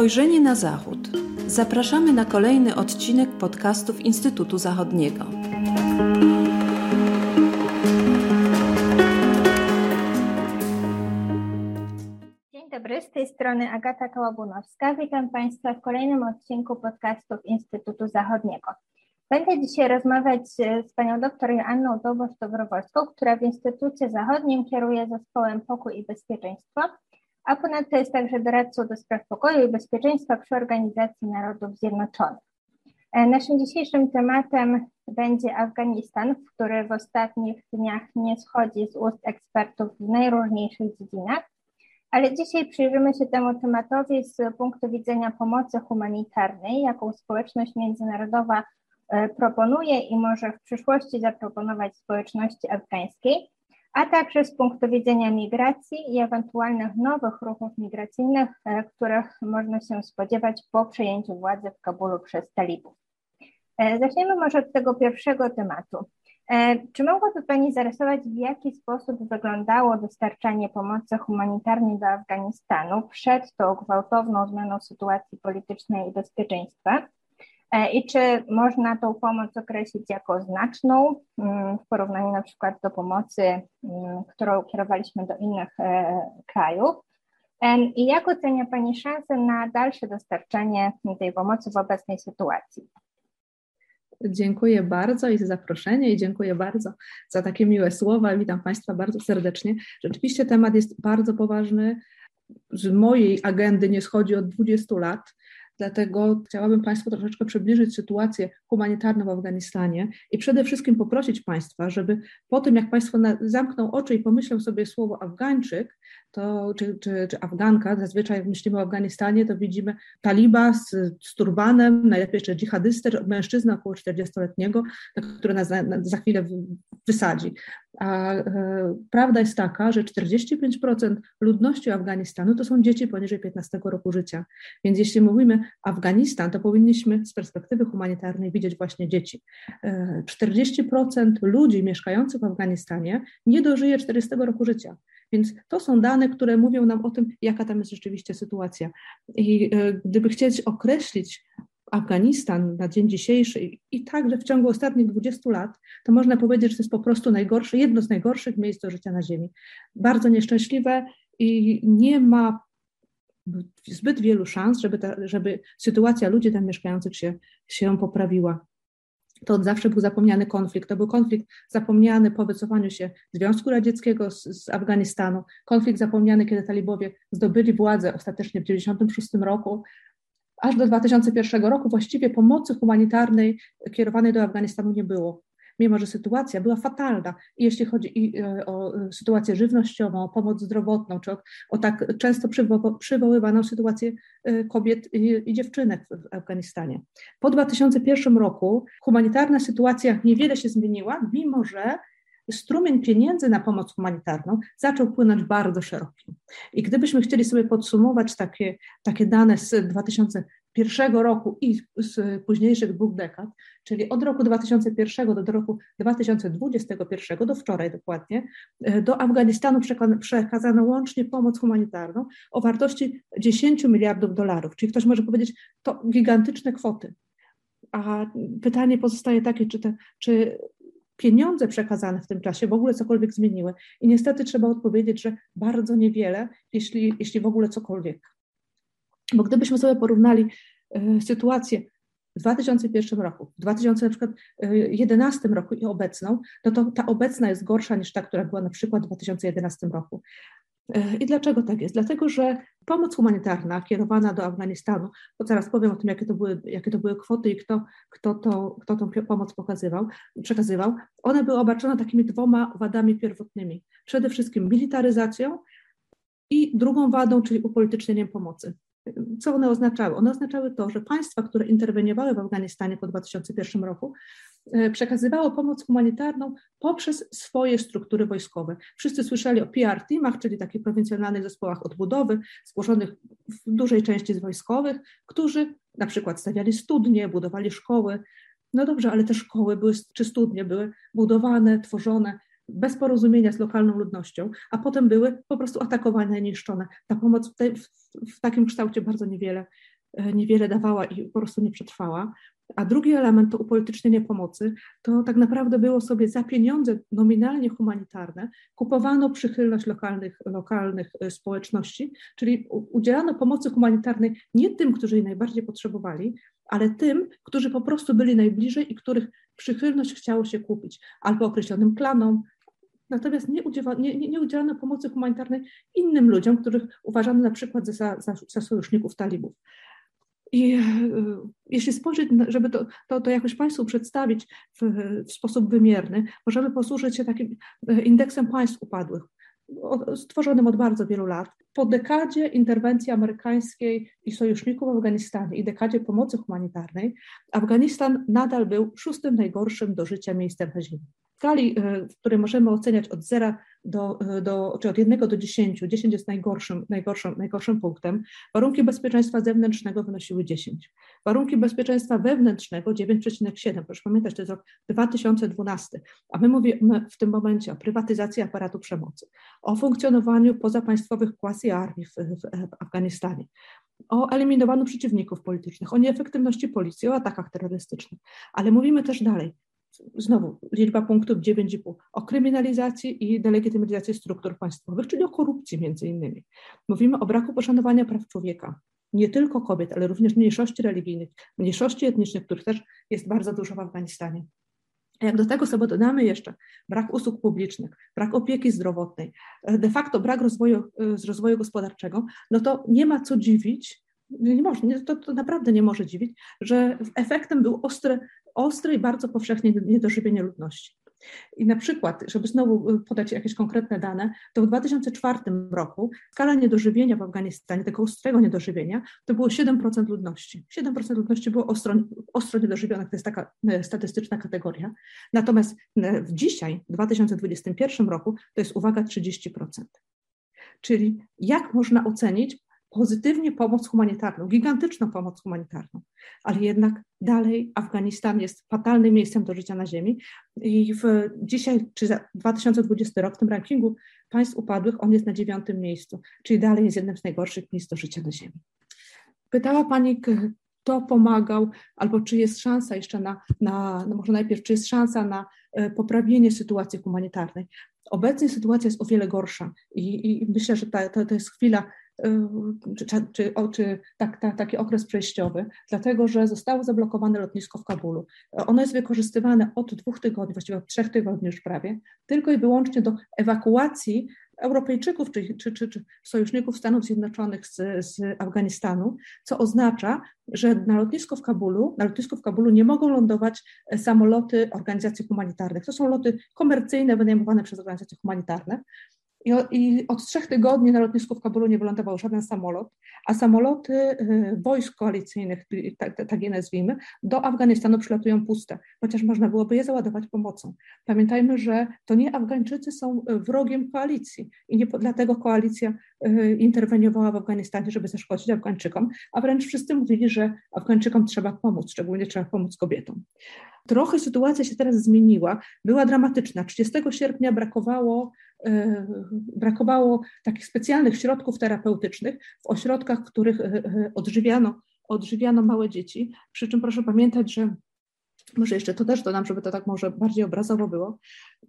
Spojrzenie na Zachód. Zapraszamy na kolejny odcinek podcastów Instytutu Zachodniego. Dzień dobry, z tej strony Agata Kołabunowska. Witam Państwa w kolejnym odcinku podcastów Instytutu Zachodniego. Będę dzisiaj rozmawiać z panią doktor Joanną Dobosz-Dobrowolską, która w Instytucie Zachodnim kieruje zespołem Pokój i Bezpieczeństwo a ponadto jest także doradcą do spraw pokoju i bezpieczeństwa przy Organizacji Narodów Zjednoczonych. E, naszym dzisiejszym tematem będzie Afganistan, który w ostatnich dniach nie schodzi z ust ekspertów w najróżniejszych dziedzinach, ale dzisiaj przyjrzymy się temu tematowi z punktu widzenia pomocy humanitarnej, jaką społeczność międzynarodowa e, proponuje i może w przyszłości zaproponować społeczności afgańskiej a także z punktu widzenia migracji i ewentualnych nowych ruchów migracyjnych, e, których można się spodziewać po przejęciu władzy w Kabulu przez talibów. E, zaczniemy może od tego pierwszego tematu. E, czy mogłaby Pani zarysować, w jaki sposób wyglądało dostarczanie pomocy humanitarnej do Afganistanu przed tą gwałtowną zmianą sytuacji politycznej i bezpieczeństwa? E, i czy można tą pomoc określić jako znaczną mm, w porównaniu na przykład do pomocy, mm, którą kierowaliśmy do innych e, krajów. I jak ocenia Pani szanse na dalsze dostarczenie tej pomocy w obecnej sytuacji? Dziękuję bardzo i za zaproszenie i dziękuję bardzo za takie miłe słowa. Witam Państwa bardzo serdecznie. Rzeczywiście temat jest bardzo poważny. Z mojej agendy nie schodzi od 20 lat. Dlatego chciałabym Państwu troszeczkę przybliżyć sytuację humanitarną w Afganistanie i przede wszystkim poprosić Państwa, żeby po tym, jak Państwo na, zamkną oczy i pomyślą sobie słowo Afgańczyk, to, czy, czy, czy Afganka, zazwyczaj jak myślimy o Afganistanie, to widzimy taliba z, z turbanem, najlepiej jeszcze dżihadystę, mężczyznę około 40-letniego, który nas za, za chwilę wysadzi. A e, prawda jest taka, że 45% ludności Afganistanu to są dzieci poniżej 15 roku życia. Więc jeśli mówimy Afganistan, to powinniśmy z perspektywy humanitarnej widzieć właśnie dzieci. 40% e, ludzi mieszkających w Afganistanie nie dożyje 40 roku życia. Więc to są dane, które mówią nam o tym, jaka tam jest rzeczywiście sytuacja. I e, gdyby chcieć określić Afganistan na dzień dzisiejszy i także w ciągu ostatnich 20 lat, to można powiedzieć, że to jest po prostu najgorsze, jedno z najgorszych miejsc do życia na Ziemi. Bardzo nieszczęśliwe i nie ma zbyt wielu szans, żeby, ta, żeby sytuacja ludzi tam mieszkających się, się poprawiła. To od zawsze był zapomniany konflikt. To był konflikt zapomniany po wycofaniu się Związku Radzieckiego z, z Afganistanu, konflikt zapomniany, kiedy talibowie zdobyli władzę ostatecznie w 1996 roku, aż do 2001 roku właściwie pomocy humanitarnej kierowanej do Afganistanu nie było. Mimo, że sytuacja była fatalna, jeśli chodzi e, o sytuację żywnościową, o pomoc zdrowotną, czy o, o tak często przywo przywoływaną sytuację e, kobiet i, i dziewczynek w Afganistanie. Po 2001 roku humanitarna sytuacja niewiele się zmieniła, mimo że strumień pieniędzy na pomoc humanitarną zaczął płynąć bardzo szeroki. I gdybyśmy chcieli sobie podsumować takie, takie dane z 2001 roku i z późniejszych dwóch dekad, czyli od roku 2001 do, roku 2021, do wczoraj dokładnie, do Afganistanu przekazano łącznie pomoc humanitarną o wartości 10 miliardów dolarów. Czyli ktoś może powiedzieć, to gigantyczne kwoty. A pytanie pozostaje takie, czy, te, czy pieniądze przekazane w tym czasie w ogóle cokolwiek zmieniły. I niestety trzeba odpowiedzieć, że bardzo niewiele, jeśli, jeśli w ogóle cokolwiek. Bo gdybyśmy sobie porównali y, sytuację w 2001 roku, w 2011 roku i obecną, no to ta obecna jest gorsza niż ta, która była na przykład w 2011 roku. I dlaczego tak jest? Dlatego, że pomoc humanitarna kierowana do Afganistanu, bo zaraz powiem o tym, jakie to były, jakie to były kwoty i kto, kto, to, kto tą pomoc pokazywał, przekazywał, one były obarczone takimi dwoma wadami pierwotnymi. Przede wszystkim militaryzacją i drugą wadą, czyli upolitycznieniem pomocy. Co one oznaczały? One oznaczały to, że państwa, które interweniowały w Afganistanie po 2001 roku, E, przekazywało pomoc humanitarną poprzez swoje struktury wojskowe. Wszyscy słyszeli o PR teamach, czyli takich prowincjonalnych zespołach odbudowy, zgłoszonych w dużej części z wojskowych, którzy na przykład stawiali studnie, budowali szkoły. No dobrze, ale te szkoły były, czy studnie były budowane, tworzone bez porozumienia z lokalną ludnością, a potem były po prostu atakowane niszczone. Ta pomoc w, te, w, w takim kształcie bardzo niewiele niewiele dawała i po prostu nie przetrwała. A drugi element to upolitycznienie pomocy. To tak naprawdę było sobie za pieniądze nominalnie humanitarne kupowano przychylność lokalnych, lokalnych e, społeczności, czyli udzielano pomocy humanitarnej nie tym, którzy jej najbardziej potrzebowali, ale tym, którzy po prostu byli najbliżej i których przychylność chciało się kupić, albo określonym klanom. Natomiast nie, nie, nie, nie udzielano pomocy humanitarnej innym ludziom, których uważano na przykład za, za, za sojuszników talibów. I e, jeśli spojrzeć, żeby to, to, to jakoś Państwu przedstawić w, w sposób wymierny, możemy posłużyć się takim e, indeksem państw upadłych, stworzonym od bardzo wielu lat. Po dekadzie interwencji amerykańskiej i sojuszników w Afganistanie i dekadzie pomocy humanitarnej, Afganistan nadal był szóstym najgorszym do życia miejscem na Ziemi skali, w której możemy oceniać od 0 do, e, do, czy od 1 do 10, 10 jest najgorszym, najgorszym, najgorszym punktem, warunki bezpieczeństwa zewnętrznego wynosiły 10. Warunki bezpieczeństwa wewnętrznego 9,7. Proszę pamiętać, to jest rok 2012, a my mówimy w tym momencie o prywatyzacji aparatu przemocy, o funkcjonowaniu pozapaństwowych quasi armii w, w, w Afganistanie, o eliminowaniu przeciwników politycznych, o nieefektywności policji, o atakach terrorystycznych. Ale mówimy też dalej, znowu liczba punktów 9,5, o kryminalizacji i delegitymizacji struktur państwowych, czyli o korupcji między innymi. Mówimy o braku poszanowania praw człowieka, nie tylko kobiet, ale również mniejszości religijnych, mniejszości etnicznych, których też jest bardzo dużo w Afganistanie. Jak do tego sobie dodamy jeszcze brak usług publicznych, brak opieki zdrowotnej, de facto brak rozwoju, rozwoju gospodarczego, no to nie ma co dziwić, nie może, to, to naprawdę nie może dziwić, że efektem był ostre ostre i bardzo powszechnie niedożywienie ludności. I na przykład, żeby znowu y, podać jakieś konkretne dane, to w 2004 roku skala niedożywienia w Afganistanie, tego ostrego niedożywienia, to było 7% ludności. 7% ludności było ostro, ostro niedożywionych, to jest taka y, statystyczna kategoria. Natomiast y, w dzisiaj, w 2021 roku, to jest uwaga 30%. Czyli jak można ocenić pozytywnie pomoc humanitarną, gigantyczną pomoc humanitarną, ale jednak dalej Afganistan jest fatalnym miejscem do życia na Ziemi i w dzisiaj, czy za 2020 rok w tym rankingu państw upadłych on jest na dziewiątym miejscu, czyli dalej jest jednym z najgorszych miejsc do życia na Ziemi. Pytała Pani, kto pomagał, albo czy jest szansa jeszcze na, na no może najpierw, czy jest szansa na e, poprawienie sytuacji humanitarnej. Obecnie sytuacja jest o wiele gorsza i, i myślę, że ta, to, to jest chwila czy, czy, czy tak, tak, taki okres przejściowy, dlatego że zostało zablokowane lotnisko w Kabulu. Ono jest wykorzystywane od dwóch tygodni, właściwie od trzech tygodni już prawie, tylko i wyłącznie do ewakuacji Europejczyków czy, czy, czy, czy sojuszników Stanów Zjednoczonych z, z Afganistanu, co oznacza, że na lotnisko w Kabulu, na lotnisku w Kabulu nie mogą lądować samoloty organizacji humanitarnych. To są loty komercyjne wynajmowane przez organizacje humanitarne. I, I, od trzech tygodni na lotnisku w Kabulu nie wylądował żaden samolot, a samoloty y, wojsk koalicyjnych, tak, tak je nazwijmy, do Afganistanu przylatują puste, chociaż można byłoby je załadować pomocą. Pamiętajmy, że to nie Afgańczycy są wrogiem koalicji i nie dlatego koalicja y, interweniowała w Afganistanie, żeby zaszkodzić Afgańczykom, a wręcz wszyscy mówili, że Afgańczykom trzeba pomóc, szczególnie trzeba pomóc kobietom. Trochę sytuacja się teraz zmieniła, była dramatyczna. 30 sierpnia brakowało brakowało takich specjalnych środków terapeutycznych w ośrodkach, w których e, e, odżywiano, odżywiano małe dzieci. Przy czym proszę pamiętać, że może jeszcze to też dodam, żeby to tak może bardziej obrazowo było.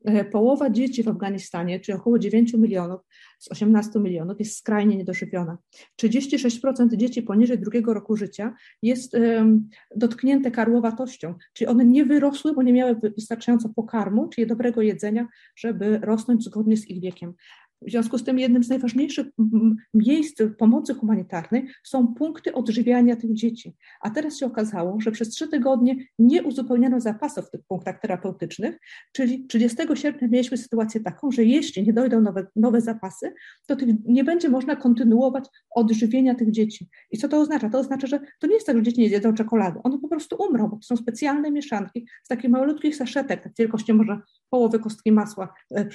E, połowa dzieci w Afganistanie, czyli około 9 milionów z 18 milionów, jest skrajnie niedożywiona. 36% dzieci poniżej drugiego roku życia jest um, dotknięte karłowatością, czyli one nie wyrosły, bo nie miały wystarczająco pokarmu, czyli dobrego jedzenia, żeby rosnąć zgodnie z ich wiekiem. W związku z tym jednym z najważniejszych miejsc pomocy humanitarnej są punkty odżywiania tych dzieci. A teraz się okazało, że przez trzy tygodnie nie uzupełniono zapasów w tych punktach terapeutycznych, czyli 30 sierpnia mieliśmy sytuację taką, że jeśli nie dojdą nowe, nowe zapasy, to tych, nie będzie można kontynuować odżywienia tych dzieci. I co to oznacza? To oznacza, że to nie jest tak, że dzieci nie zjedzą czekolady. One po prostu umrą, bo to są specjalne mieszanki z takich malutkich saszetek, tak wielkości może połowy kostki masła, e,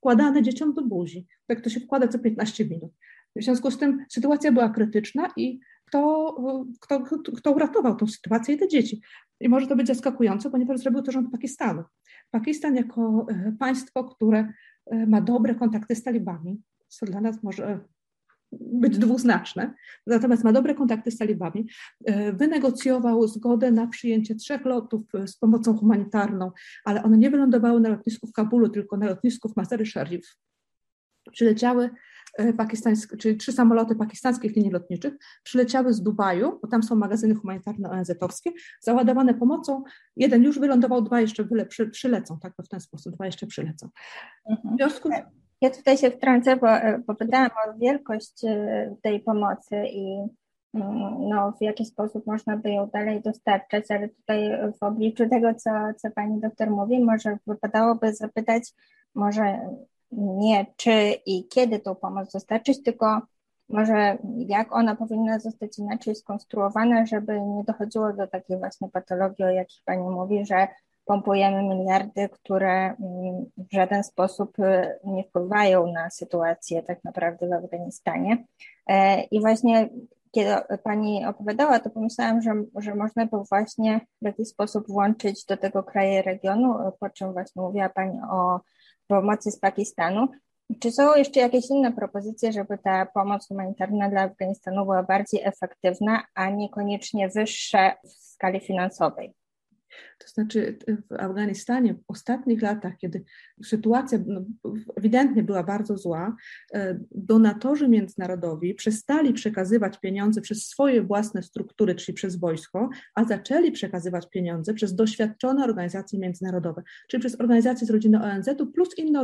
wkładane dzieciom do buzi. Tak to się wkłada co 15 minut. W związku z tym sytuacja była krytyczna i kto, kto, kto uratował tą sytuację i te dzieci. I może to być zaskakujące, ponieważ zrobił to rząd Pakistanu. Pakistan jako e, państwo, które e, ma dobre kontakty z talibami, co dla nas może być dwuznaczne, natomiast ma dobre kontakty z talibami, e, wynegocjował zgodę na przyjęcie trzech lotów z pomocą humanitarną, ale one nie wylądowały na lotnisku w Kabulu, tylko na lotnisku w Mazar-e Sharif. Przyleciały e, pakistańskie, czyli trzy samoloty pakistańskich linii lotniczych przyleciały z Dubaju, bo tam są magazyny humanitarne ONZ-owskie, załadowane pomocą. Jeden już wylądował, dwa jeszcze wyle, przy, przylecą, tak w ten sposób, dwa jeszcze przylecą. Mhm. W związku z... Ja tutaj się wtrącę, bo, bo pytałam o wielkość e, tej pomocy i mm, no, w jaki sposób można by ją dalej dostarczać, ale tutaj w obliczu tego, co, co pani doktor mówi, może wypadałoby zapytać, może nie czy i kiedy tą pomoc dostarczyć, tylko może jak ona powinna zostać inaczej skonstruowana, żeby nie dochodziło do takiej właśnie patologii, o jakich Pani mówi, że pompujemy miliardy, które mm, w żaden sposób y, nie wpływają na sytuację tak naprawdę w Afganistanie. E, I właśnie kiedy Pani opowiadała, to pomyślałam, że, że można by właśnie w jakiś sposób włączyć do tego kraje regionu, po czym właśnie mówiła Pani o pomocy z Pakistanu. Czy są jeszcze jakieś inne propozycje, żeby ta pomoc humanitarna dla Afganistanu była bardziej efektywna, a niekoniecznie wyższa w skali finansowej? To znaczy w Afganistanie w ostatnich latach, kiedy sytuacja no, ewidentnie była bardzo zła, e, donatorzy międzynarodowi przestali przekazywać pieniądze przez swoje własne struktury, czyli przez wojsko, a zaczęli przekazywać pieniądze przez doświadczone organizacje międzynarodowe, czyli przez organizacje z rodziny ONZ-u plus inne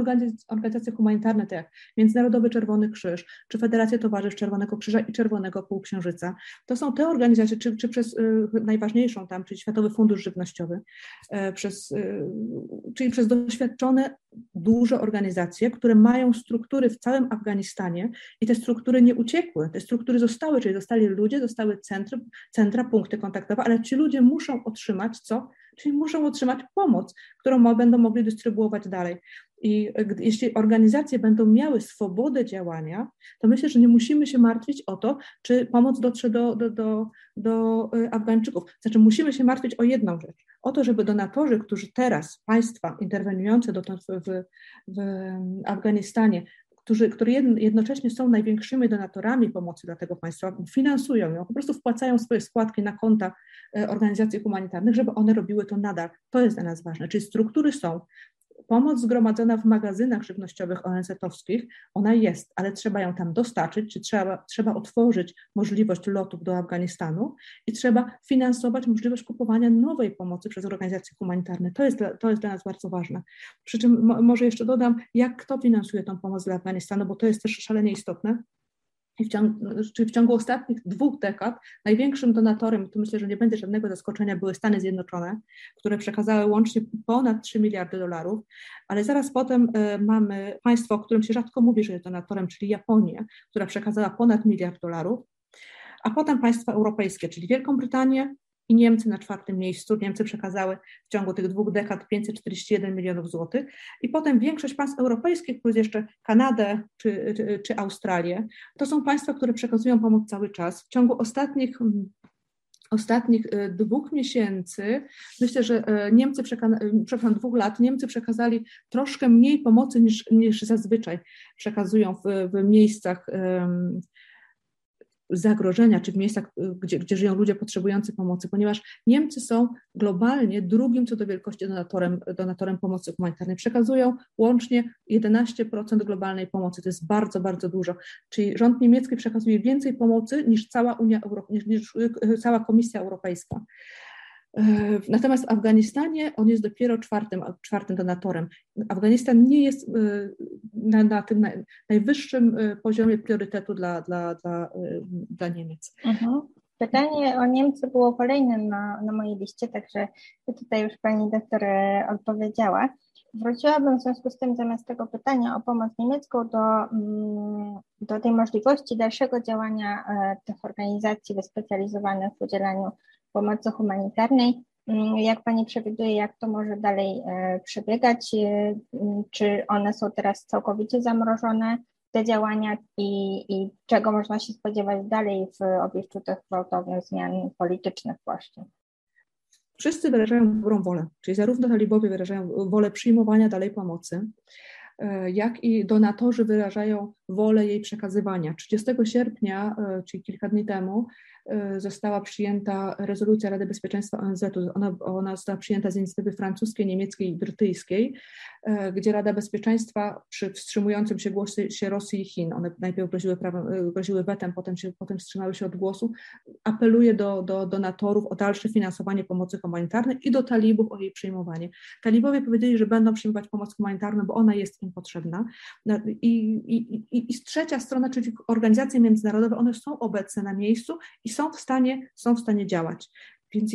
organizacje humanitarne, tak jak Międzynarodowy Czerwony Krzyż, czy Federacja Towarzystw Czerwonego Krzyża i Czerwonego Półksiężyca. To są te organizacje, czy, czy przez y, najważniejszą tam, czyli Światowy Fundusz Żywnościowy, przez, e, czyli przez doświadczone duże organizacje, które mają struktury w całym Afganistanie i te struktury nie uciekły, te struktury zostały, czyli zostali ludzie, zostały centry, centra, punkty kontaktowe, ale ci ludzie muszą otrzymać co? Czyli muszą otrzymać pomoc, którą będą mogli dystrybuować dalej. I jeśli organizacje będą miały swobodę działania, to myślę, że nie musimy się martwić o to, czy pomoc dotrze do, do, do, do e, Afgańczyków. Znaczy, musimy się martwić o jedną rzecz: o to, żeby donatorzy, którzy teraz, państwa interweniujące dotąd w, w, w Afganistanie, którzy, które jednocześnie są największymi donatorami pomocy dla tego państwa, finansują ją, po prostu wpłacają swoje składki na konta e, organizacji humanitarnych, żeby one robiły to nadal. To jest dla nas ważne. Czyli struktury są, pomoc zgromadzona w magazynach żywnościowych ONZ-owskich, ona jest, ale trzeba ją tam dostarczyć, czy trzeba, trzeba otworzyć możliwość lotów do Afganistanu i trzeba finansować możliwość kupowania nowej pomocy przez organizacje humanitarne. To jest, to jest dla nas bardzo ważne. Przy czym może jeszcze dodam, jak kto finansuje tą pomoc dla Afganistanu, bo to jest też szalenie istotne. W ciągu, czyli w ciągu ostatnich dwóch dekad największym donatorem, tu myślę, że nie będzie żadnego zaskoczenia, były Stany Zjednoczone, które przekazały łącznie ponad 3 miliardy dolarów, ale zaraz potem y, mamy państwo, o którym się rzadko mówi, że jest donatorem, czyli Japonię, która przekazała ponad miliard dolarów, a potem państwa europejskie, czyli Wielką Brytanię, i Niemcy na czwartym miejscu. Niemcy przekazały w ciągu tych dwóch dekad 541 milionów złotych i potem większość państw europejskich, plus jeszcze Kanadę czy, czy, czy Australię, to są państwa, które przekazują pomoc cały czas. W ciągu ostatnich ostatnich e, dwóch miesięcy, myślę, że e, Niemcy, e, przepraszam, dwóch lat, Niemcy przekazali troszkę mniej pomocy niż, niż zazwyczaj przekazują w, w miejscach zagrożenia, czy w miejscach, gdzie, gdzie żyją ludzie potrzebujący pomocy, ponieważ Niemcy są globalnie drugim co do wielkości donatorem, donatorem pomocy humanitarnej. Przekazują łącznie 11% globalnej pomocy. To jest bardzo, bardzo dużo. Czyli rząd niemiecki przekazuje więcej pomocy niż cała Unia Euro, niż, niż cała Komisja Europejska. Natomiast w Afganistanie on jest dopiero czwartym, czwartym donatorem. Afganistan nie jest na, na tym najwyższym e, poziomie priorytetu dla, dla, dla, dla Niemiec. Mhm. Pytanie o Niemcy było kolejnym na, na mojej liście, także tutaj już pani doktor odpowiedziała. Wróciłabym w związku z tym zamiast tego pytania o pomoc niemiecką do, mm, do tej możliwości dalszego działania tych organizacji wyspecjalizowanych w udzielaniu pomocy humanitarnej. Mm, jak Pani przewiduje, jak to może dalej e, przebiegać? E, mm, czy one są teraz całkowicie zamrożone, te działania i, i czego można się spodziewać dalej w obliczu tych gwałtownych zmian politycznych właśnie? Wszyscy wyrażają dobrą wolę, czyli zarówno talibowie wyrażają wolę przyjmowania dalej pomocy, e, jak i donatorzy wyrażają wolę jej przekazywania. 30 sierpnia, czyli kilka dni temu, została przyjęta rezolucja Rady Bezpieczeństwa ONZ-u. Ona, ona została przyjęta z inicjatywy francuskiej, niemieckiej i brytyjskiej, gdzie Rada Bezpieczeństwa przy wstrzymującym się głosie Rosji i Chin, one najpierw groziły, prawem, groziły wetem, potem, się, potem wstrzymały się od głosu, apeluje do, do donatorów o dalsze finansowanie pomocy humanitarnej i do talibów o jej przyjmowanie. Talibowie powiedzieli, że będą przyjmować pomoc humanitarną, bo ona jest im potrzebna. I, i, i trzecia strona, czyli organizacje międzynarodowe, one są obecne na miejscu i są w stanie, są w stanie działać. Więc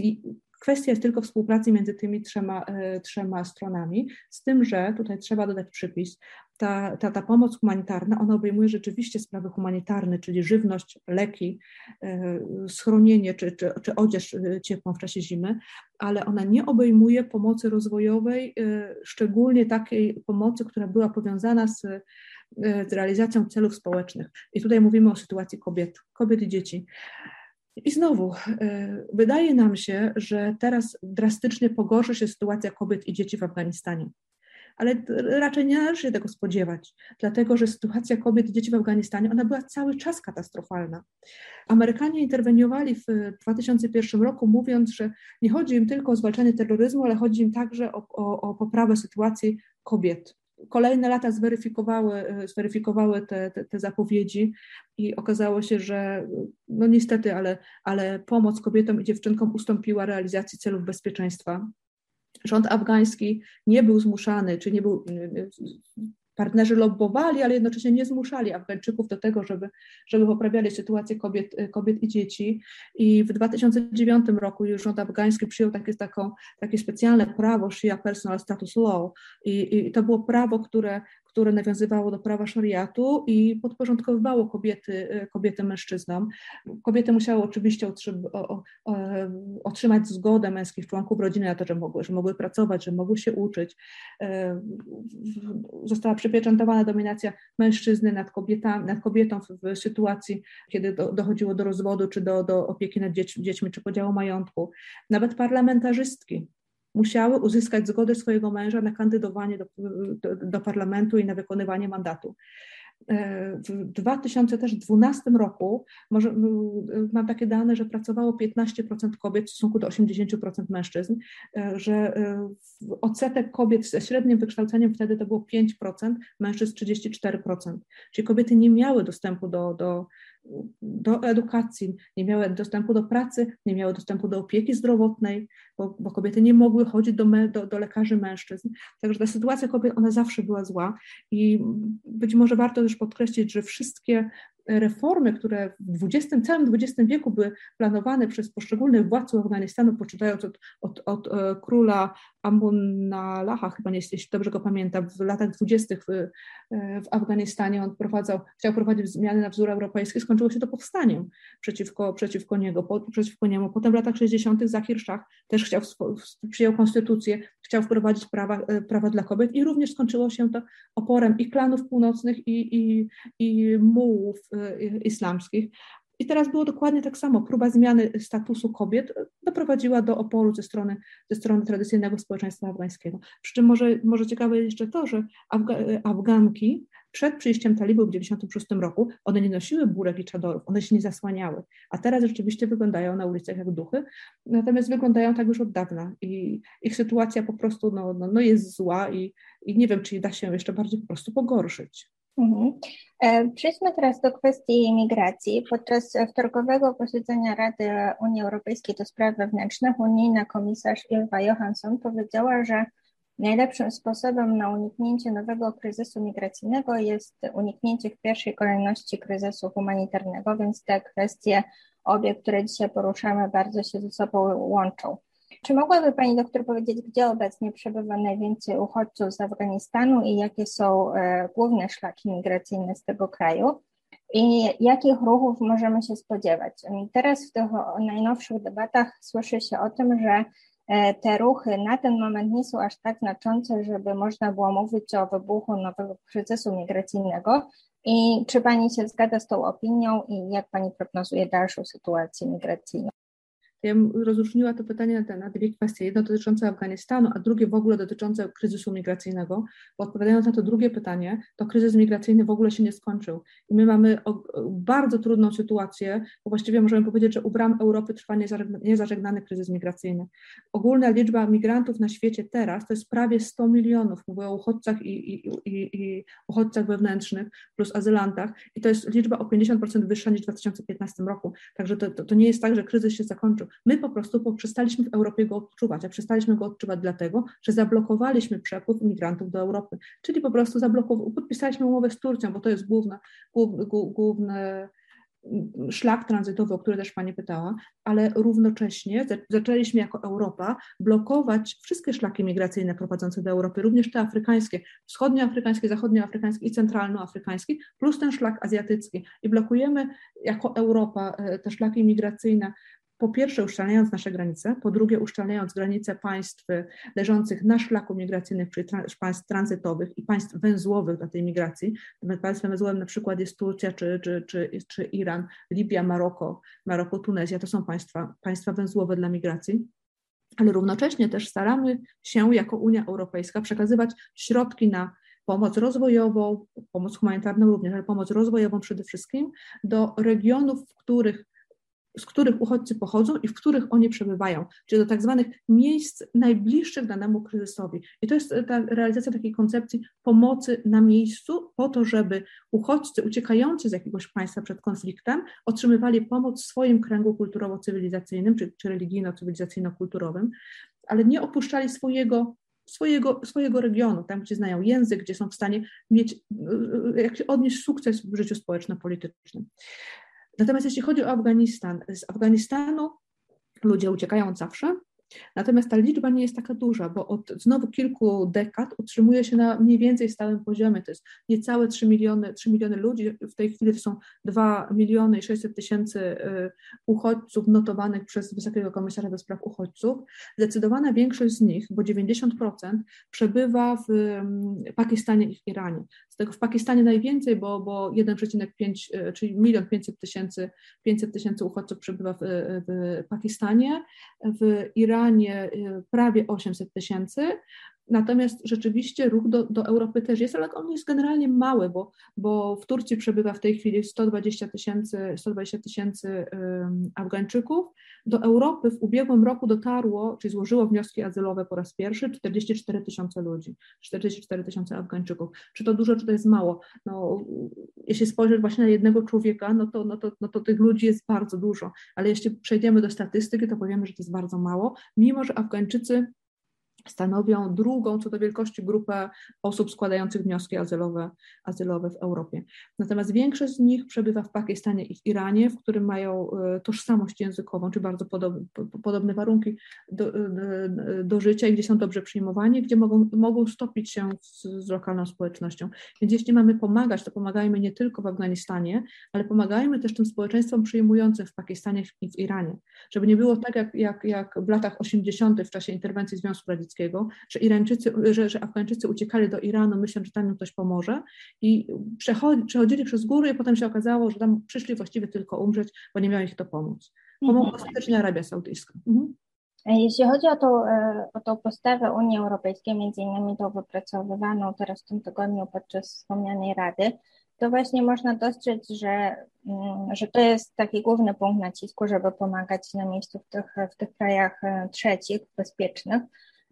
kwestia jest tylko współpracy między tymi trzema, e, trzema stronami, z tym, że tutaj trzeba dodać przypis, ta, ta, ta pomoc humanitarna, ona obejmuje rzeczywiście sprawy humanitarne, czyli żywność, leki, e, schronienie czy, czy, czy odzież e, ciepłą w czasie zimy, ale ona nie obejmuje pomocy rozwojowej, szczególnie takiej pomocy, która była powiązana z, z realizacją celów społecznych. I tutaj mówimy o sytuacji kobiet, kobiet i dzieci. I znowu, e, wydaje nam się, że teraz drastycznie pogorszy się sytuacja kobiet i dzieci w Afganistanie. Ale raczej nie należy się tego spodziewać, dlatego że sytuacja kobiet i dzieci w Afganistanie ona była cały czas katastrofalna. Amerykanie interweniowali w 2001 roku, mówiąc, że nie chodzi im tylko o zwalczanie terroryzmu, ale chodzi im także o, o, o poprawę sytuacji kobiet kolejne lata zweryfikowały, zweryfikowały te, te, te, zapowiedzi i okazało się, że no niestety, ale, ale pomoc kobietom i dziewczynkom ustąpiła realizacji celów bezpieczeństwa. Rząd afgański nie był zmuszany, czy nie był partnerzy lobbowali, ale jednocześnie nie zmuszali Afgańczyków do tego, żeby, żeby poprawiali sytuację kobiet, kobiet i dzieci. I w 2009 roku już rząd afgański przyjął takie, taką, takie specjalne prawo Shia Personal Status Law. I, I to było prawo, które które nawiązywało do prawa szariatu i podporządkowywało kobiety, kobiety mężczyznom. Kobiety musiały oczywiście otrzymać zgodę męskich członków rodziny na to, że mogły, że mogły pracować, że mogły się uczyć. E, została przypieczętowana dominacja mężczyzny nad, kobietami, nad kobietą w, sytuacji, kiedy do, dochodziło do rozwodu, czy do, do opieki nad dziećmi, czy podziału majątku. Nawet parlamentarzystki musiały uzyskać zgodę swojego męża na kandydowanie do, do, do parlamentu i na wykonywanie mandatu. E, w 2012 roku może, mam takie dane, że pracowało 15% kobiet w stosunku do 80% mężczyzn, e, że e, odsetek kobiet ze średnim wykształceniem wtedy to było 5%, mężczyzn 34%. Czyli kobiety nie miały dostępu do, do, do edukacji, nie miały dostępu do pracy, nie miały dostępu do opieki zdrowotnej, bo, bo kobiety nie mogły chodzić do, me, do, do, lekarzy mężczyzn. Także ta sytuacja kobiet, ona zawsze była zła i być może warto też podkreślić, że wszystkie reformy, które w XX, całym XX wieku były planowane przez poszczególnych władców Afganistanu, poczytając od, od, od e, króla Amunalaha, chyba nie jeśli dobrze go pamiętam, w latach dwudziestych w, w Afganistanie on prowadzał, chciał prowadzić zmiany na wzór europejski, skończyło się to powstaniem przeciwko, przeciwko, niego, po, przeciwko niemu. Potem w latach 60. Zakir Shah też chciał, przyjął konstytucję, chciał wprowadzić prawa, e, prawa dla kobiet i również skończyło się to oporem i klanów północnych i, i, i mułów e, islamskich. I teraz było dokładnie tak samo. Próba zmiany statusu kobiet doprowadziła do oporu ze strony, ze strony tradycyjnego społeczeństwa afgańskiego. Przy czym może, może ciekawe jest jeszcze to, że Afga Afganki przed przyjściem talibów w 1996 roku, one nie nosiły burek i czadorów, one się nie zasłaniały, a teraz rzeczywiście wyglądają na ulicach jak duchy, natomiast wyglądają tak już od dawna i ich sytuacja po prostu no, no, no jest zła i, i nie wiem, czy da się jeszcze bardziej po prostu pogorszyć. Mhm. E, przejdźmy teraz do kwestii migracji. Podczas wtorkowego posiedzenia Rady Unii Europejskiej do spraw wewnętrznych unijna komisarz Ylva Johansson powiedziała, że najlepszym sposobem na uniknięcie nowego kryzysu migracyjnego jest uniknięcie w pierwszej kolejności kryzysu humanitarnego, więc te kwestie, obie, które dzisiaj poruszamy, bardzo się ze sobą łączą. Czy mogłaby Pani doktor powiedzieć, gdzie obecnie przebywa najwięcej uchodźców z Afganistanu i jakie są e, główne szlaki migracyjne z tego kraju? I jakich ruchów możemy się spodziewać? Teraz w tych najnowszych debatach słyszy się o tym, że e, te ruchy na ten moment nie są aż tak znaczące, żeby można było mówić o wybuchu nowego kryzysu migracyjnego. I czy Pani się zgadza z tą opinią i jak Pani prognozuje dalszą sytuację migracyjną? Ja bym rozróżniła to pytanie na, na dwie kwestie. Jedno dotyczące Afganistanu, a drugie w ogóle dotyczące kryzysu migracyjnego. Bo odpowiadając na to drugie pytanie, to kryzys migracyjny w ogóle się nie skończył. I my mamy bardzo trudną sytuację, bo właściwie możemy powiedzieć, że u bram Europy trwa niezażegnany kryzys migracyjny. Ogólna liczba migrantów na świecie teraz to jest prawie 100 milionów. Mówię o uchodźcach i, i, i, i uchodźcach wewnętrznych plus azylantach i to jest liczba o 50% wyższa niż w 2015 roku. Także to, to, to nie jest tak, że kryzys się zakończył. My po prostu przestaliśmy w Europie go odczuwać, a przestaliśmy go odczuwać dlatego, że zablokowaliśmy przepływ imigrantów do Europy, czyli po prostu podpisaliśmy umowę z Turcją, bo to jest główne, główne, główne szlak tranzytowy, o który też Pani pytała, ale równocześnie zaczęliśmy jako Europa blokować wszystkie szlaki migracyjne prowadzące do Europy, również te afrykańskie, wschodnioafrykańskie, zachodnioafrykańskie i centralnoafrykańskie, plus ten szlak azjatycki. I blokujemy jako Europa e, te szlaki migracyjne po pierwsze uszczelniając nasze granice, po drugie uszczelniając granice państw leżących na szlaku migracyjnym, czyli państw tranzytowych i państw węzłowych dla tej migracji. Państwem węzłowym na przykład jest Turcja czy, czy, czy, czy Iran, Libia, Maroko, Maroko, Tunezja, to są państwa, państwa węzłowe dla migracji ale równocześnie też staramy się jako Unia Europejska przekazywać środki na pomoc rozwojową, pomoc humanitarną również, ale pomoc rozwojową przede wszystkim do regionów, w których z których uchodźcy pochodzą i w których oni przebywają, czyli do tak zwanych miejsc najbliższych danemu kryzysowi. I to jest ta realizacja takiej koncepcji pomocy na miejscu, po to, żeby uchodźcy uciekający z jakiegoś państwa przed konfliktem otrzymywali pomoc w swoim kręgu kulturowo-cywilizacyjnym, czy, czy religijno-cywilizacyjno-kulturowym, ale nie opuszczali swojego swojego, swojego regionu, tam gdzie znają język, gdzie są w stanie mieć, jak się odnieść sukces w życiu społeczno-politycznym. Natomiast jeśli chodzi o Afganistan, z Afganistanu ludzie uciekają zawsze, Natomiast ta liczba nie jest taka duża, bo od znowu kilku dekad utrzymuje się na mniej więcej stałym poziomie. To jest niecałe 3 miliony, 3 miliony ludzi. W tej chwili są 2 miliony i 600 tysięcy y, uchodźców notowanych przez Wysokiego Komisarza do Spraw Uchodźców. Zdecydowana większość z nich, bo 90%, przebywa w mm, Pakistanie i w Iranie. Tego w Pakistanie najwięcej, bo, bo 1,5, y, czyli 1 500 tysięcy 500 tysięcy uchodźców przebywa w, w Pakistanie, w Iranie y, prawie 800 tysięcy, Natomiast rzeczywiście ruch do, do Europy też jest, ale on jest generalnie mały, bo, bo w Turcji przebywa w tej chwili 120 tysięcy 120 tysięcy Afgańczyków. Do Europy w ubiegłym roku dotarło, czyli złożyło wnioski azylowe po raz pierwszy 44 tysiące ludzi, 44 tysiące Afgańczyków. Czy to dużo, czy to jest mało? No, jeśli spojrzeć właśnie na jednego człowieka, no to, no, to, no to tych ludzi jest bardzo dużo, ale jeśli przejdziemy do statystyki, to powiemy, że to jest bardzo mało, mimo że Afgańczycy stanowią drugą co do wielkości grupę osób składających wnioski azylowe, azylowe w Europie. Natomiast większość z nich przebywa w Pakistanie i w Iranie, w którym mają e, tożsamość językową, czy bardzo podobne, podobne warunki do, do, do, życia i gdzie są dobrze przyjmowani, gdzie mogą, mogą stopić się z, z lokalną społecznością. Więc jeśli mamy pomagać, to pomagajmy nie tylko w Afganistanie, ale pomagajmy też tym społeczeństwom przyjmującym w Pakistanie i w Iranie. Żeby nie było tak, jak, jak, jak w latach 80. w czasie interwencji Związku Radzieckiego, Że, Irańczycy, że, że Afgańczycy uciekali do Iranu, myśląc, że tam im ktoś pomoże i przechodzili przez góry i potem się okazało, że tam przyszli właściwie tylko umrzeć, bo nie miał ich kto pomóc. Pomogła mhm. ostatecznie Arabia Saudyjska. Mhm. Jeśli chodzi o tą, e, o tą postawę Unii Europejskiej, między innymi tą wypracowywaną teraz w tym tygodniu podczas wspomnianej Rady, to właśnie można dostrzec, że, mm, że to jest taki główny punkt nacisku, żeby pomagać na miejscu w tych, w tych krajach e, trzecich, bezpiecznych,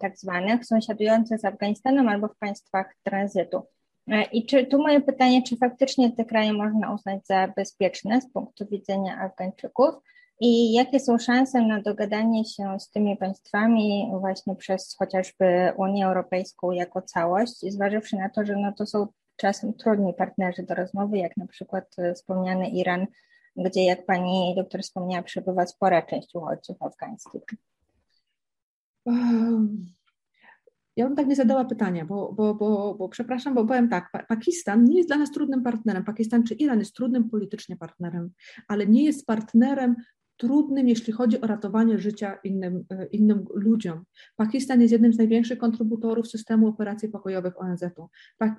tak zwanych, sąsiadujących z Afganistanem albo w państwach tranzytu. E, I czy tu moje pytanie, czy faktycznie te kraje można uznać za bezpieczne z punktu widzenia Afgańczyków i jakie są szanse na dogadanie się z tymi państwami właśnie przez chociażby Unię Europejską jako całość, zważywszy na to, że no to są czasem trudni partnerzy do rozmowy, jak na przykład e, wspomniany Iran, gdzie jak pani doktor wspomniała, przebywa spora część uchodźców afgańskich. Ja bym tak nie zadała pytania, bo, bo, bo, bo przepraszam, bo powiem tak, Pakistan nie jest dla nas trudnym partnerem. Pakistan czy Iran jest trudnym politycznie partnerem, ale nie jest partnerem trudnym, jeśli chodzi o ratowanie życia innym, e, innym ludziom. Pakistan jest jednym z największych kontrybutorów systemu operacji pokojowych ONZ-u.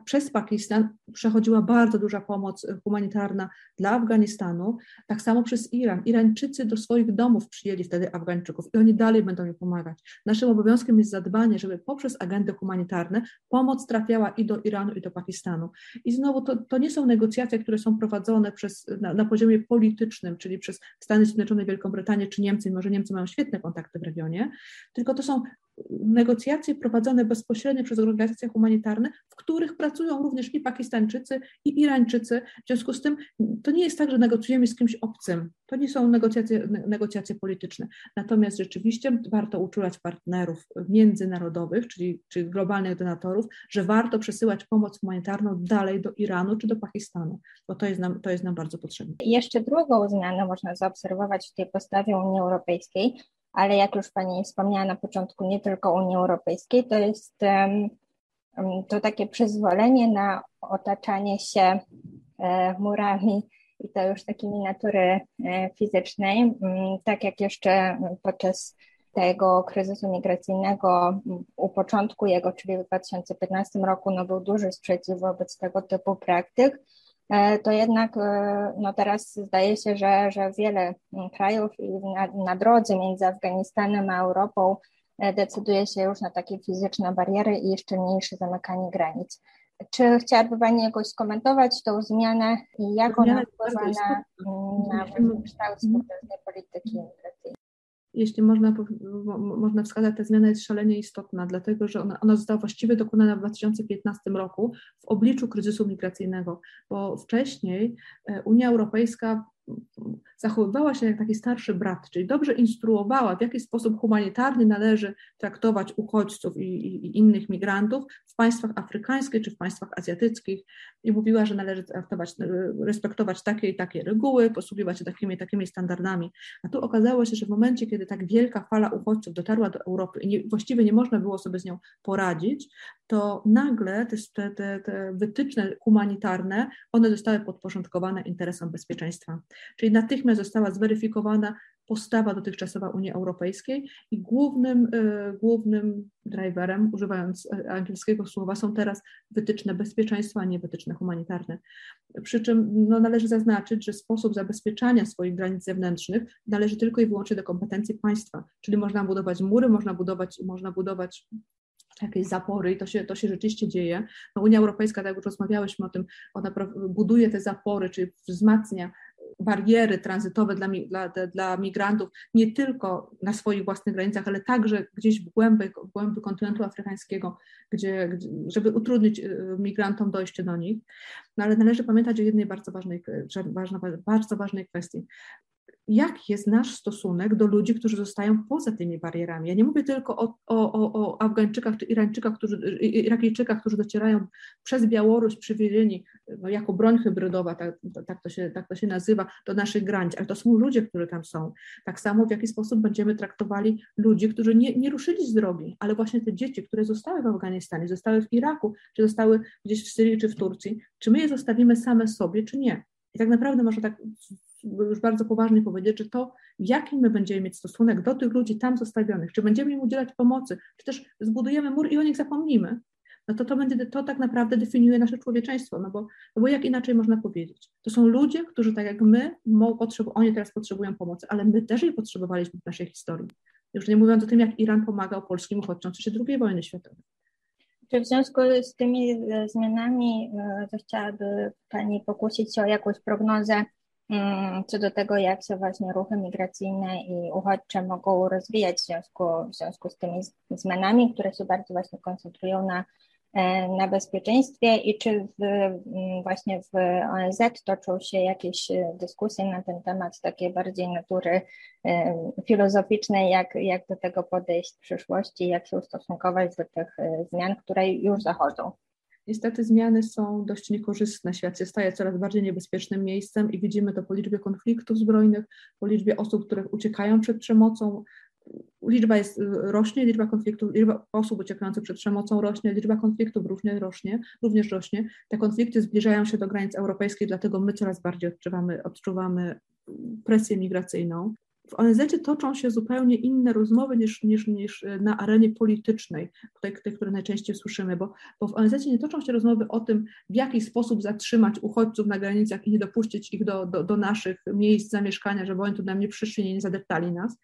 Przez Pakistan przechodziła bardzo duża pomoc humanitarna dla Afganistanu, tak samo przez Iran. Irańczycy do swoich domów przyjęli wtedy Afgańczyków i oni dalej będą im pomagać. Naszym obowiązkiem jest zadbanie, żeby poprzez agendy humanitarne pomoc trafiała i do Iranu, i do Pakistanu. I znowu to, to nie są negocjacje, które są prowadzone przez, na, na poziomie politycznym, czyli przez Stany Zjednoczone, Wielką Brytanię czy Niemcy, może Niemcy mają świetne kontakty w regionie, tylko to są negocjacje prowadzone bezpośrednio przez organizacje humanitarne, w których pracują również i Pakistańczycy, i Irańczycy. W związku z tym to nie jest tak, że negocjujemy z kimś obcym. To nie są negocjacje, negocjacje polityczne. Natomiast rzeczywiście warto uczulać partnerów międzynarodowych, czyli, czyli globalnych donatorów, że warto przesyłać pomoc humanitarną dalej do Iranu czy do Pakistanu, bo to jest nam, to jest nam bardzo potrzebne. Jeszcze drugą zmianę można zaobserwować w tej postawie Unii Europejskiej, ale jak już Pani wspomniała na początku, nie tylko Unii Europejskiej, to jest to takie przyzwolenie na otaczanie się e, murami i to już takimi natury e, fizycznej, tak jak jeszcze podczas tego kryzysu migracyjnego u początku jego, czyli w 2015 roku, no był duży sprzeciw wobec tego typu praktyk. E, to jednak e, no teraz zdaje się, że, że wiele krajów na, na drodze między Afganistanem a Europą e, decyduje się już na takie fizyczne bariery i jeszcze mniejsze zamykanie granic. Czy chciałaby Pani jakoś skomentować tą zmianę i jak ona wpływa na, na kształt współczesnej polityki migracyjnej? Jeśli można, można wskazać, ta zmiana jest szalenie istotna, dlatego że ona, ona została właściwie dokonana w 2015 roku w obliczu kryzysu migracyjnego, bo wcześniej e, Unia Europejska zachowywała się jak taki starszy brat, czyli dobrze instruowała, w jaki sposób humanitarny należy traktować uchodźców i, i, i, innych migrantów w państwach afrykańskich czy w państwach azjatyckich i mówiła, że należy traktować, respektować takie i takie reguły, posługiwać się takimi i takimi standardami. A tu okazało się, że w momencie, kiedy tak wielka fala uchodźców dotarła do Europy i nie, właściwie nie można było sobie z nią poradzić, to nagle te, te, te wytyczne humanitarne, one zostały podporządkowane interesom bezpieczeństwa. Czyli natychmiast została zweryfikowana postawa dotychczasowa Unii Europejskiej i głównym, e, głównym driverem, używając e, angielskiego słowa, są teraz wytyczne bezpieczeństwa, a nie wytyczne humanitarne. Przy czym no, należy zaznaczyć, że sposób zabezpieczania swoich granic zewnętrznych należy tylko i wyłącznie do kompetencji państwa, czyli można budować mury, można budować, można budować jakieś zapory i to się, to się rzeczywiście dzieje. No Unia Europejska, tak jak już rozmawiałyśmy o tym, ona buduje te zapory, czy wzmacnia bariery tranzytowe dla, dla, dla migrantów nie tylko na swoich własnych granicach, ale także gdzieś w głębi, w głębi kontynentu afrykańskiego, gdzie, żeby utrudnić y, migrantom dojście do nich. No ale należy pamiętać o jednej bardzo ważnej, bardzo ważnej kwestii jak jest nasz stosunek do ludzi, którzy zostają poza tymi barierami. Ja nie mówię tylko o, o, o Afgańczykach czy Irańczykach, którzy, Irakijczykach, którzy docierają przez Białoruś przywiezieni no, jako broń hybrydowa, tak, tak, to się, tak to się nazywa, do naszych granic, ale to są ludzie, którzy tam są. Tak samo w jaki sposób będziemy traktowali ludzi, którzy nie, nie ruszyli z drogi, ale właśnie te dzieci, które zostały w Afganistanie, zostały w Iraku, czy zostały gdzieś w Syrii czy w Turcji, czy my je zostawimy same sobie, czy nie. I tak naprawdę można tak już bardzo poważnie powiedzieć, że to, jaki my będziemy mieć stosunek do tych ludzi tam zostawionych, czy będziemy im udzielać pomocy, czy też zbudujemy mur i o nich zapomnimy, no to to, będzie, to tak naprawdę definiuje nasze człowieczeństwo, no bo, no bo jak inaczej można powiedzieć? To są ludzie, którzy tak jak my, oni teraz potrzebują pomocy, ale my też jej potrzebowaliśmy w naszej historii. Już nie mówiąc o tym, jak Iran pomagał polskim uchodźcom w czasie II wojny światowej. Czy w związku z tymi e, zmianami to e, chciałaby Pani pokusić się o jakąś prognozę co do tego, jak się właśnie ruchy migracyjne i uchodźcze mogą rozwijać w związku, w związku z tymi zmianami, które się bardzo właśnie koncentrują na, e, na bezpieczeństwie i czy w, mm, właśnie w ONZ toczą się jakieś e, dyskusje na ten temat takiej bardziej natury e, filozoficznej, jak, jak do tego podejść w przyszłości, jak się ustosunkować do tych zmian, które już zachodzą. Niestety zmiany są dość niekorzystne. Świat się staje coraz bardziej niebezpiecznym miejscem i widzimy to po liczbie konfliktów zbrojnych, po liczbie osób, które uciekają przed przemocą. Liczba jest, rośnie, liczba konfliktów, liczba osób uciekających przed przemocą rośnie, liczba konfliktów również rośnie, również rośnie. Te konflikty zbliżają się do granic europejskich, dlatego my coraz bardziej odczuwamy, odczuwamy presję migracyjną w ONZ toczą się zupełnie inne rozmowy niż, niż, niż na arenie politycznej, tej, tej, które najczęściej słyszymy, bo, bo w ONZ nie toczą się rozmowy o tym, w jaki sposób zatrzymać uchodźców na granicach i nie dopuścić ich do, do, do naszych miejsc zamieszkania, żeby oni tu nam nie przyszli i nie zadeptali nas,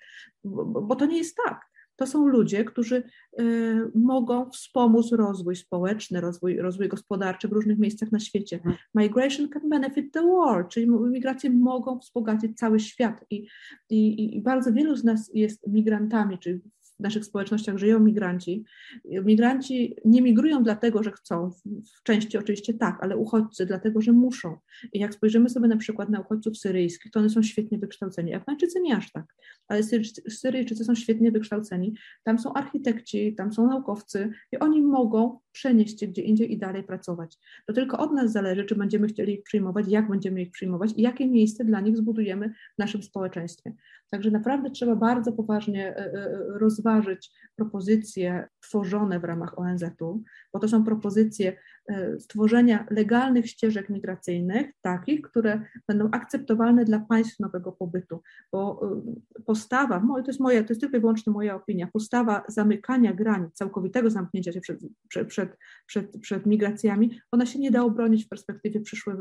bo, bo to nie jest tak to są ludzie, którzy y, mogą wspomóc rozwój społeczny, rozwój, rozwój gospodarczy w różnych miejscach na świecie. Mhm. Migration can benefit the world, czyli migracje mogą wzbogacić cały świat i, i, i bardzo wielu z nas jest migrantami, czyli w naszych społecznościach żyją migranci. Migranci nie migrują dlatego, że chcą, w części oczywiście tak, ale uchodźcy dlatego, że muszą. I jak spojrzymy sobie na przykład na uchodźców syryjskich, to one są świetnie wykształceni. Afgańczycy nie aż tak, ale Syryjczycy są świetnie wykształceni. Tam są architekci, tam są naukowcy i oni mogą przenieść się gdzie indziej i dalej pracować. To tylko od nas zależy, czy będziemy chcieli ich przyjmować, jak będziemy ich przyjmować i jakie miejsce dla nich zbudujemy w naszym społeczeństwie. Także naprawdę trzeba bardzo poważnie e, e, rozważyć propozycje tworzone w ramach ONZ-u, bo to są propozycje e, stworzenia legalnych ścieżek migracyjnych, takich, które będą akceptowalne dla państw nowego pobytu, bo postawa, to jest, moja, to jest tylko i wyłącznie moja opinia, postawa zamykania granic, całkowitego zamknięcia się przed, przed, przed, przed, przed migracjami, ona się nie da obronić w perspektywie przyszłej,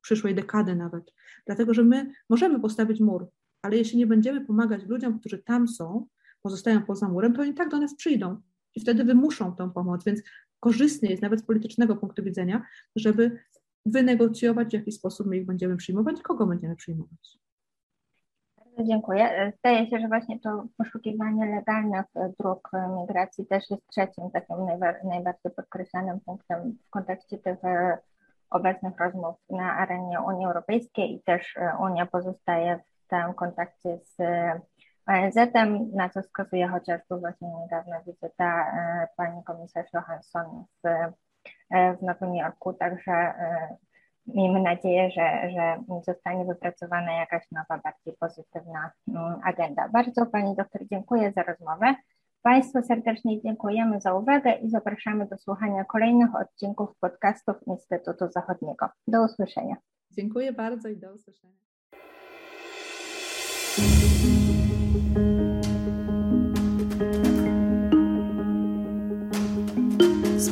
przyszłej dekady nawet, dlatego że my możemy postawić mur, ale jeśli nie będziemy pomagać ludziom, którzy tam są, pozostają poza murem, to oni tak do nas przyjdą i wtedy wymuszą tą pomoc, więc korzystnie jest nawet z politycznego punktu widzenia, żeby wynegocjować, w jaki sposób my ich będziemy przyjmować i kogo będziemy przyjmować. Bardzo dziękuję. Zdaje się, że właśnie to poszukiwanie legalnych dróg migracji też jest trzecim takim najbardziej podkreślanym punktem w kontekście tych e, obecnych rozmów na arenie Unii Europejskiej i też e, Unia pozostaje w stałym kontakcie z ONZ-em, na co wskazuje chociażby właśnie niedawna wizyta e, pani komisarz Johansson w, e, w Nowym Jorku, także e, miejmy nadzieję, że, że zostanie wypracowana jakaś nowa, bardziej pozytywna mm, agenda. Bardzo Pani doktor dziękuję za rozmowę. Państwu serdecznie dziękujemy za uwagę i zapraszamy do słuchania kolejnych odcinków podcastów Instytutu Zachodniego. Do usłyszenia. Dziękuję bardzo i do usłyszenia.